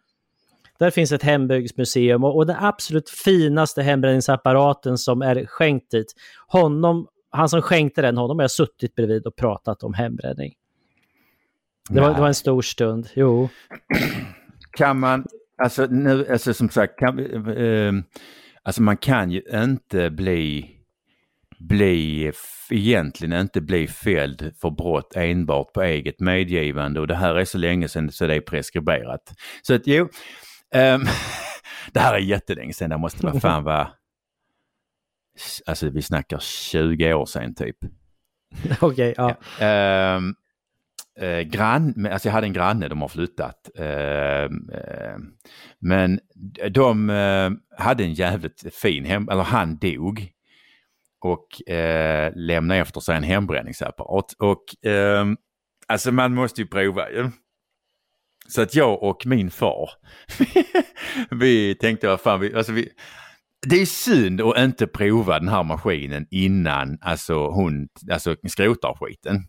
[SPEAKER 2] Där finns ett hembygdsmuseum och, och den absolut finaste hembränningsapparaten som är skänkt dit. Honom, han som skänkte den, honom har jag suttit bredvid och pratat om hembränning. Det var, det var en stor stund, jo.
[SPEAKER 3] Kan man, alltså nu, alltså som sagt, kan, eh, alltså man kan ju inte bli, bli, egentligen inte bli fälld för brott enbart på eget medgivande och det här är så länge sedan så det är preskriberat. Så att jo, ehm, det här är jättelänge sedan, det måste vara fan vara, alltså vi snackar 20 år sedan typ.
[SPEAKER 2] Okej, ja.
[SPEAKER 3] Ehm, eh, grann, alltså jag hade en granne, de har flyttat. Eh, men de eh, hade en jävligt fin hem, eller han dog. Och eh, lämnade efter sig en hembränningsapparat. Och eh, alltså man måste ju prova ju. Så att jag och min far, vi tänkte vad fan, vi, alltså vi, det är synd att inte prova den här maskinen innan alltså hon alltså, skrotar skiten.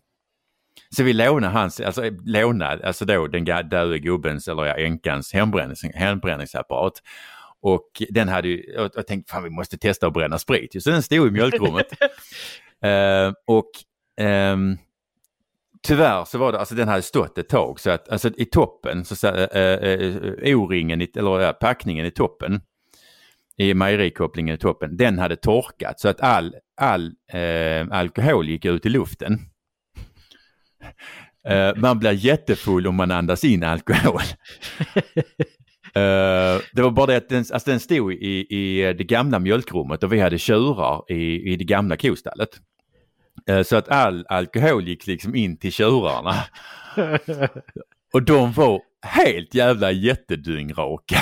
[SPEAKER 3] Så vi lånade hans, alltså lånade, alltså då den döde gubbens eller ja, änkans hembrännings, hembränningsapparat. Och den hade ju, jag, jag tänkte fan vi måste testa att bränna sprit. Så den stod i mjölkrummet. Eh, och ehm, tyvärr så var det, alltså den hade stått ett tag så att alltså i toppen, så, så, äh, äh, O-ringen, i- eller ja, packningen i toppen, i mejerikopplingen i toppen, den hade torkat så att all, all eh, alkohol gick ut i luften. Eh, man blir jättefull om man andas in alkohol. Eh, det var bara det att den, alltså den stod i, i det gamla mjölkrummet och vi hade tjurar i, i det gamla kostallet. Eh, så att all alkohol gick liksom in till tjurarna. Och de var helt jävla jättedyngraka.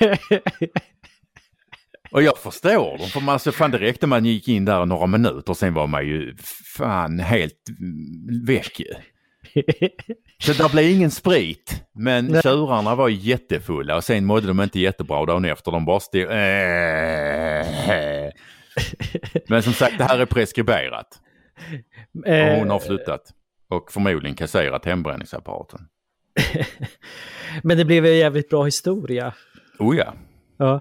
[SPEAKER 3] Och jag förstår dem, för man, alltså, fan det räckte man gick in där några minuter, sen var man ju fan helt väck ju. Så det blev ingen sprit, men
[SPEAKER 2] Nej.
[SPEAKER 3] tjurarna var jättefulla och sen mådde de inte jättebra dagen efter. De bara stod... Men som sagt, det här är preskriberat. Och
[SPEAKER 2] Eh,
[SPEAKER 3] hon har flyttat. Och förmodligen kasserat hembränningsapparaten.
[SPEAKER 2] Men det blev en jävligt bra historia.
[SPEAKER 3] Oh ja.
[SPEAKER 2] Ja.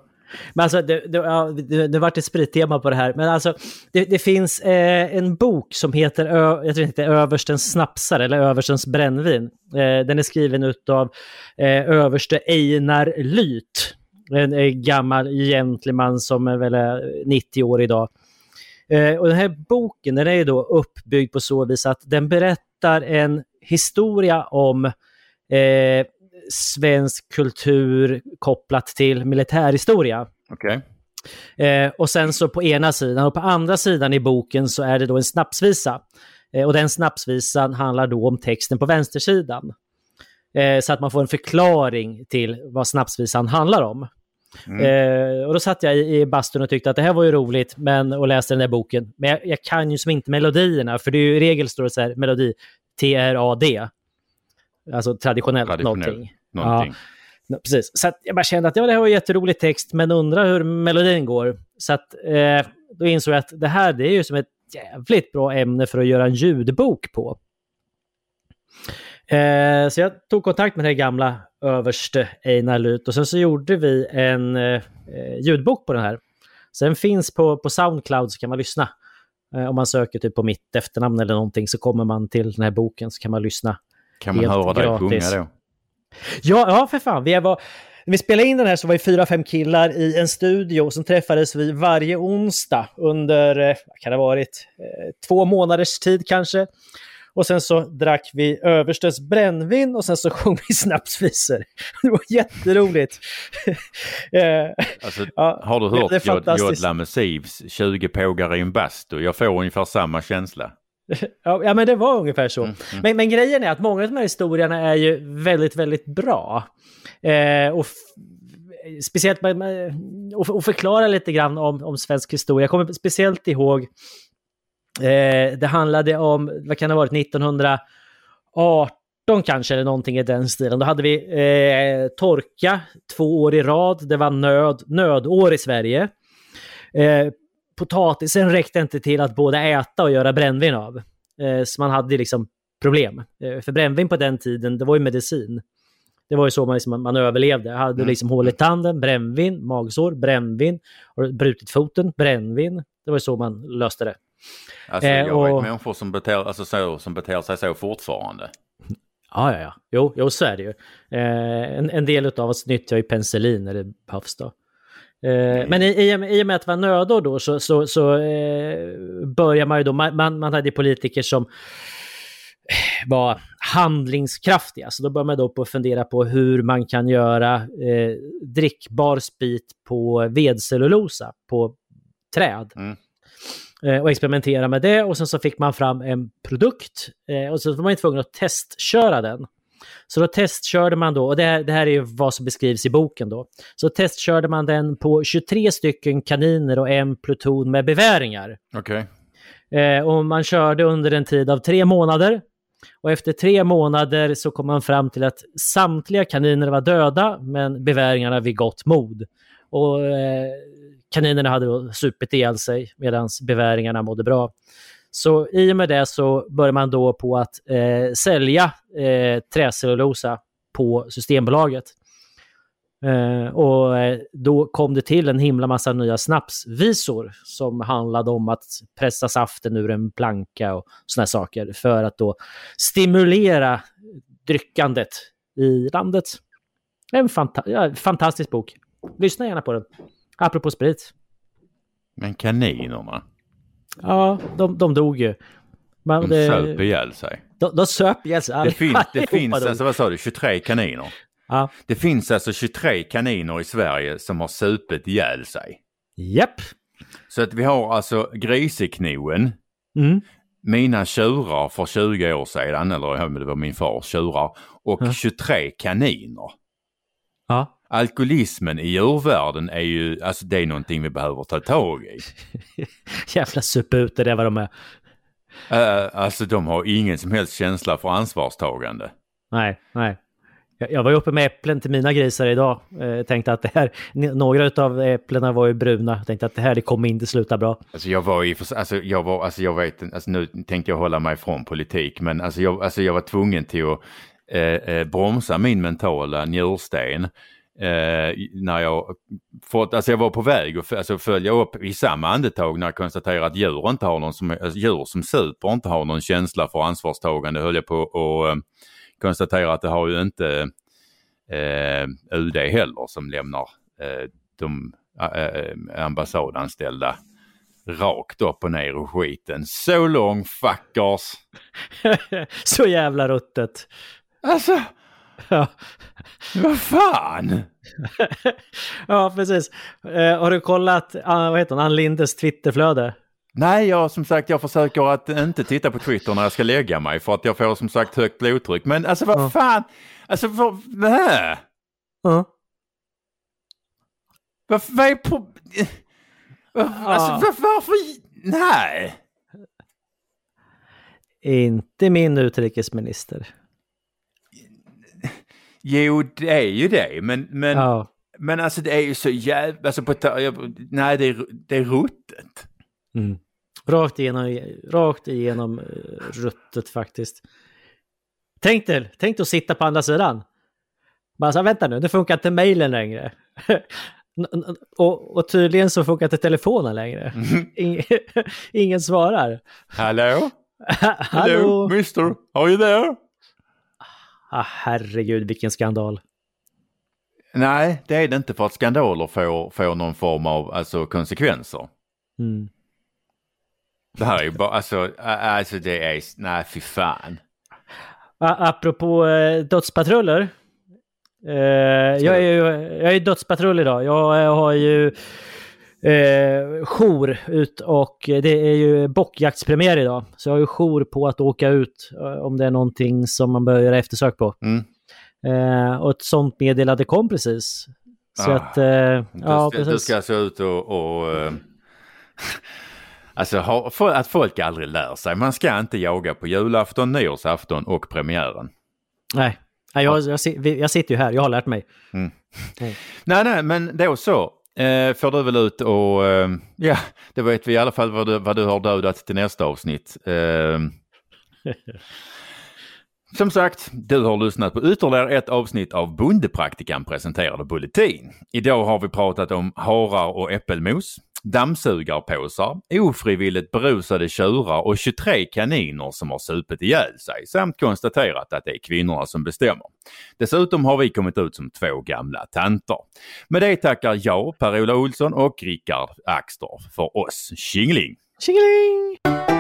[SPEAKER 2] Men alltså, det, det, ja, det, det vart ett sprittema på det här. Men alltså, det, det finns eh, en bok som heter, Ö, jag tror inte, Överstens snapsar eller Överstens brännvin. Eh, den är skriven av eh, överste Einar Lyth. En eh, gammal gentleman som är väl eh, 90 år idag. Eh, och den här boken den är då uppbyggd på så vis att den berättar en historia om eh, svensk kultur kopplat till militärhistoria.
[SPEAKER 3] Okej.
[SPEAKER 2] Eh, och sen så på ena sidan och på andra sidan i boken så är det då en snapsvisa. Eh, och den snapsvisan handlar då om texten på vänstersidan. Eh, så att man får en förklaring till vad snapsvisan handlar om. Eh, och då satt jag i, i bastun och tyckte att det här var ju roligt men, och läste den där boken. Men jag, jag kan ju som inte melodierna, för det är ju i regel står det så här, melodi T-R-A-D. Alltså traditionellt
[SPEAKER 3] Traditionell,
[SPEAKER 2] någonting.
[SPEAKER 3] Någonting.
[SPEAKER 2] Ja, precis. Så jag bara kände att ja, det här var en jätterolig text, men undrar hur melodin går. Så att eh, då insåg jag att det här det är ju som ett jävligt bra ämne för att göra en ljudbok på. Eh, så jag tog kontakt med den här gamla överste Einar Lyth och sen så gjorde vi en eh, ljudbok på den här. Så den finns på, på Soundcloud så kan man lyssna. Eh, om man söker typ på mitt efternamn eller någonting så kommer man till den här boken så kan man lyssna.
[SPEAKER 3] Kan man höra dig sjunga då?
[SPEAKER 2] Ja, ja för fan. Vi var, när vi spelade in den här så var vi fyra, fem killar i en studio och sen träffades vi varje onsdag under, eh, vad kan det ha varit, eh, två månaders tid kanske. Och sen så drack vi överstens brännvin och sen så sjöng vi snapsvisor. Det var jätteroligt. Eh,
[SPEAKER 3] Alltså,
[SPEAKER 2] ja,
[SPEAKER 3] har du hört. Jodla med Sivs 20 pågar i en bastu? Jag får ungefär samma känsla.
[SPEAKER 2] Ja, men det var ungefär så.
[SPEAKER 3] Mm,
[SPEAKER 2] Men, men grejen är att många av de här historierna är ju väldigt, väldigt bra. Eh, och speciellt och, och förklara lite grann om, om svensk historia. Jag kommer speciellt ihåg, eh, det handlade om, vad kan det ha varit, 1918 14 kanske, eller någonting i den stilen. Då hade vi eh, torka två år i rad. Det var nöd, nödår i Sverige. Eh, potatisen räckte inte till att både äta och göra brännvin av. Eh, så man hade liksom problem. Eh, för brännvin på den tiden, det var ju medicin. Det var ju så man, liksom, man överlevde. Hade du
[SPEAKER 3] Mm.
[SPEAKER 2] liksom hål i tanden, brännvin, magsår, brännvin. Har du brutit foten, brännvin. Det var ju så man löste det.
[SPEAKER 3] Alltså,
[SPEAKER 2] Eh,
[SPEAKER 3] jag
[SPEAKER 2] och-
[SPEAKER 3] vet människor som beter, alltså, så, som beter sig så fortfarande.
[SPEAKER 2] Ja, ja, ja. Jo, jo så är det ju. Eh, en, en del av oss nyttjar ju penicillin när det behövs då. Eh, Men i, i, i och med att det var nödår då så, så, så eh, börjar man ju då, man, man hade politiker som var handlingskraftiga. Så då börjar man då på att fundera på hur man kan göra eh, drickbar sprit på vedcellulosa, på träd.
[SPEAKER 3] Mm.
[SPEAKER 2] Eh, och experimentera med det och sen så fick man fram en produkt eh, och så var man ju tvungen att testköra den. Så då testkörde man då, och det här, det här är vad som beskrivs i boken då. Så testkörde man den på 23 stycken kaniner och en pluton med beväringar.
[SPEAKER 3] Okej.
[SPEAKER 2] Eh, och man körde under en tid av tre månader. Och efter tre månader så kom man fram till att samtliga kaniner var döda, men beväringarna vid gott mod. Och eh, kaninerna hade då supit ihjäl sig medan beväringarna mådde bra. Så i och med det så började man då på att eh, sälja eh, träcellulosa på Systembolaget. Eh, och eh, då kom det till en himla massa nya snapsvisor som handlade om att pressa saften ur en planka och såna här saker för att då stimulera dryckandet i landet. En fanta ja, fantastisk bok. Lyssna gärna på den. Apropå sprit.
[SPEAKER 3] Men kaninerna,
[SPEAKER 2] Ja, de, de dog ju. Men
[SPEAKER 3] de
[SPEAKER 2] det-
[SPEAKER 3] söp ihjäl sig.
[SPEAKER 2] de, de söp ihjäl sig.
[SPEAKER 3] Det, fin, det finns alltså, vad sa du, 23 kaniner?
[SPEAKER 2] Ja.
[SPEAKER 3] Det finns alltså 23 kaniner i Sverige som har supit ihjäl sig.
[SPEAKER 2] Japp.
[SPEAKER 3] Så att vi har alltså griseknoen,
[SPEAKER 2] Mm.
[SPEAKER 3] mina tjurar för 20 år sedan, eller det var min fars tjurar, och
[SPEAKER 2] Ja.
[SPEAKER 3] 23 kaniner.
[SPEAKER 2] Ja.
[SPEAKER 3] Alkoholismen i djurvärlden är ju, alltså det är någonting vi behöver ta tag i.
[SPEAKER 2] Jävla supputer, det är vad de är.
[SPEAKER 3] Uh, alltså de har ingen som helst känsla för ansvarstagande.
[SPEAKER 2] Nej, nej. Jag, jag var ju uppe med äpplen till mina grisar idag. Eh, tänkte att det här, några av äpplena var ju bruna. Tänkte att det här det kommer inte sluta bra.
[SPEAKER 3] Alltså jag var i, alltså jag var, alltså jag vet alltså nu tänkte jag hålla mig från politik, men alltså jag, alltså jag var tvungen till att eh, eh, bromsa min mentala njursten. Eh, när jag fått, alltså jag var på väg att alltså följa upp i samma andetag när jag konstaterade att djur inte har någon som, alltså djur som super inte har någon känsla för ansvarstagande höll jag på att eh, konstatera att det har ju inte eh, UD heller som lämnar eh, de eh, ambassadanställda rakt upp och ner i skiten. Så lång fuckers!
[SPEAKER 2] Så jävla ruttet.
[SPEAKER 3] Alltså,
[SPEAKER 2] Ja,
[SPEAKER 3] vad fan!
[SPEAKER 2] ja precis. Eh, har du kollat, uh, vad heter hon, Ann Lindes Twitterflöde?
[SPEAKER 3] Nej, jag som sagt jag försöker att inte titta på Twitter när jag ska lägga mig för att jag får som sagt högt blodtryck. Men alltså vad
[SPEAKER 2] Ja.
[SPEAKER 3] fan, alltså vad, vad,
[SPEAKER 2] Ja.
[SPEAKER 3] vad, vad är på... Vad, alltså
[SPEAKER 2] Ja.
[SPEAKER 3] varför... Nej!
[SPEAKER 2] Inte min utrikesminister.
[SPEAKER 3] Jo, det är ju det, men, men,
[SPEAKER 2] Ja.
[SPEAKER 3] men alltså det är ju så jävla... Alltså på, nej, det är, det är ruttet.
[SPEAKER 2] Mm. Rakt igenom, rakt igenom uh, ruttet faktiskt. Tänk dig, tänk dig att sitta på andra sidan. Bara så här, vänta nu, det funkar inte mejlen längre. Och, och tydligen så funkar inte telefonen längre. Ing, ingen svarar.
[SPEAKER 3] Hallå?
[SPEAKER 2] Hallå?
[SPEAKER 3] mister? Are you there?
[SPEAKER 2] Ah, herregud, vilken skandal.
[SPEAKER 3] Nej, det är det inte för att skandaler får, får någon form av alltså, konsekvenser.
[SPEAKER 2] Mm.
[SPEAKER 3] Det här är ju bara, alltså, alltså det är, nej fy fan.
[SPEAKER 2] Apropå eh, dödspatruller. Eh, jag är ju jag är dödspatrull idag. Jag eh, har ju eh, jour ut och det är ju bockjaktspremiär idag. Så jag har ju jour på att åka ut eh, om det är någonting som man bör göra eftersök på.
[SPEAKER 3] Mm.
[SPEAKER 2] Eh, och ett sånt meddelande kom precis. Så
[SPEAKER 3] Ah.
[SPEAKER 2] att, eh,
[SPEAKER 3] Du,
[SPEAKER 2] ja
[SPEAKER 3] ska, du
[SPEAKER 2] precis.
[SPEAKER 3] ska alltså ut och, och eh, alltså ha, för, att folk aldrig lär sig. Man ska inte jaga på julafton, nyårsafton och premiären.
[SPEAKER 2] Nej, nej jag, jag, jag, sitter ju här, jag har lärt mig. Mm.
[SPEAKER 3] Mm. Nej, nej, men då så. Eh, får du väl ut och eh, ja, då vet vi i alla fall vad du, vad du har dödat till nästa avsnitt. Eh, Som sagt, du har lyssnat på ytterligare ett avsnitt av Bondepraktikan presenterade Bulletin. Idag har vi pratat om harar och äppelmos, dammsugarpåsar, ofrivilligt berusade tjurar och 23 kaniner som har supit ihjäl sig samt konstaterat att det är kvinnorna som bestämmer. Dessutom har vi kommit ut som två gamla tanter. Med det tackar jag, Per-Ola Olsson och Rickard Axdorff för oss. Tjingeling!
[SPEAKER 2] Tjingeling!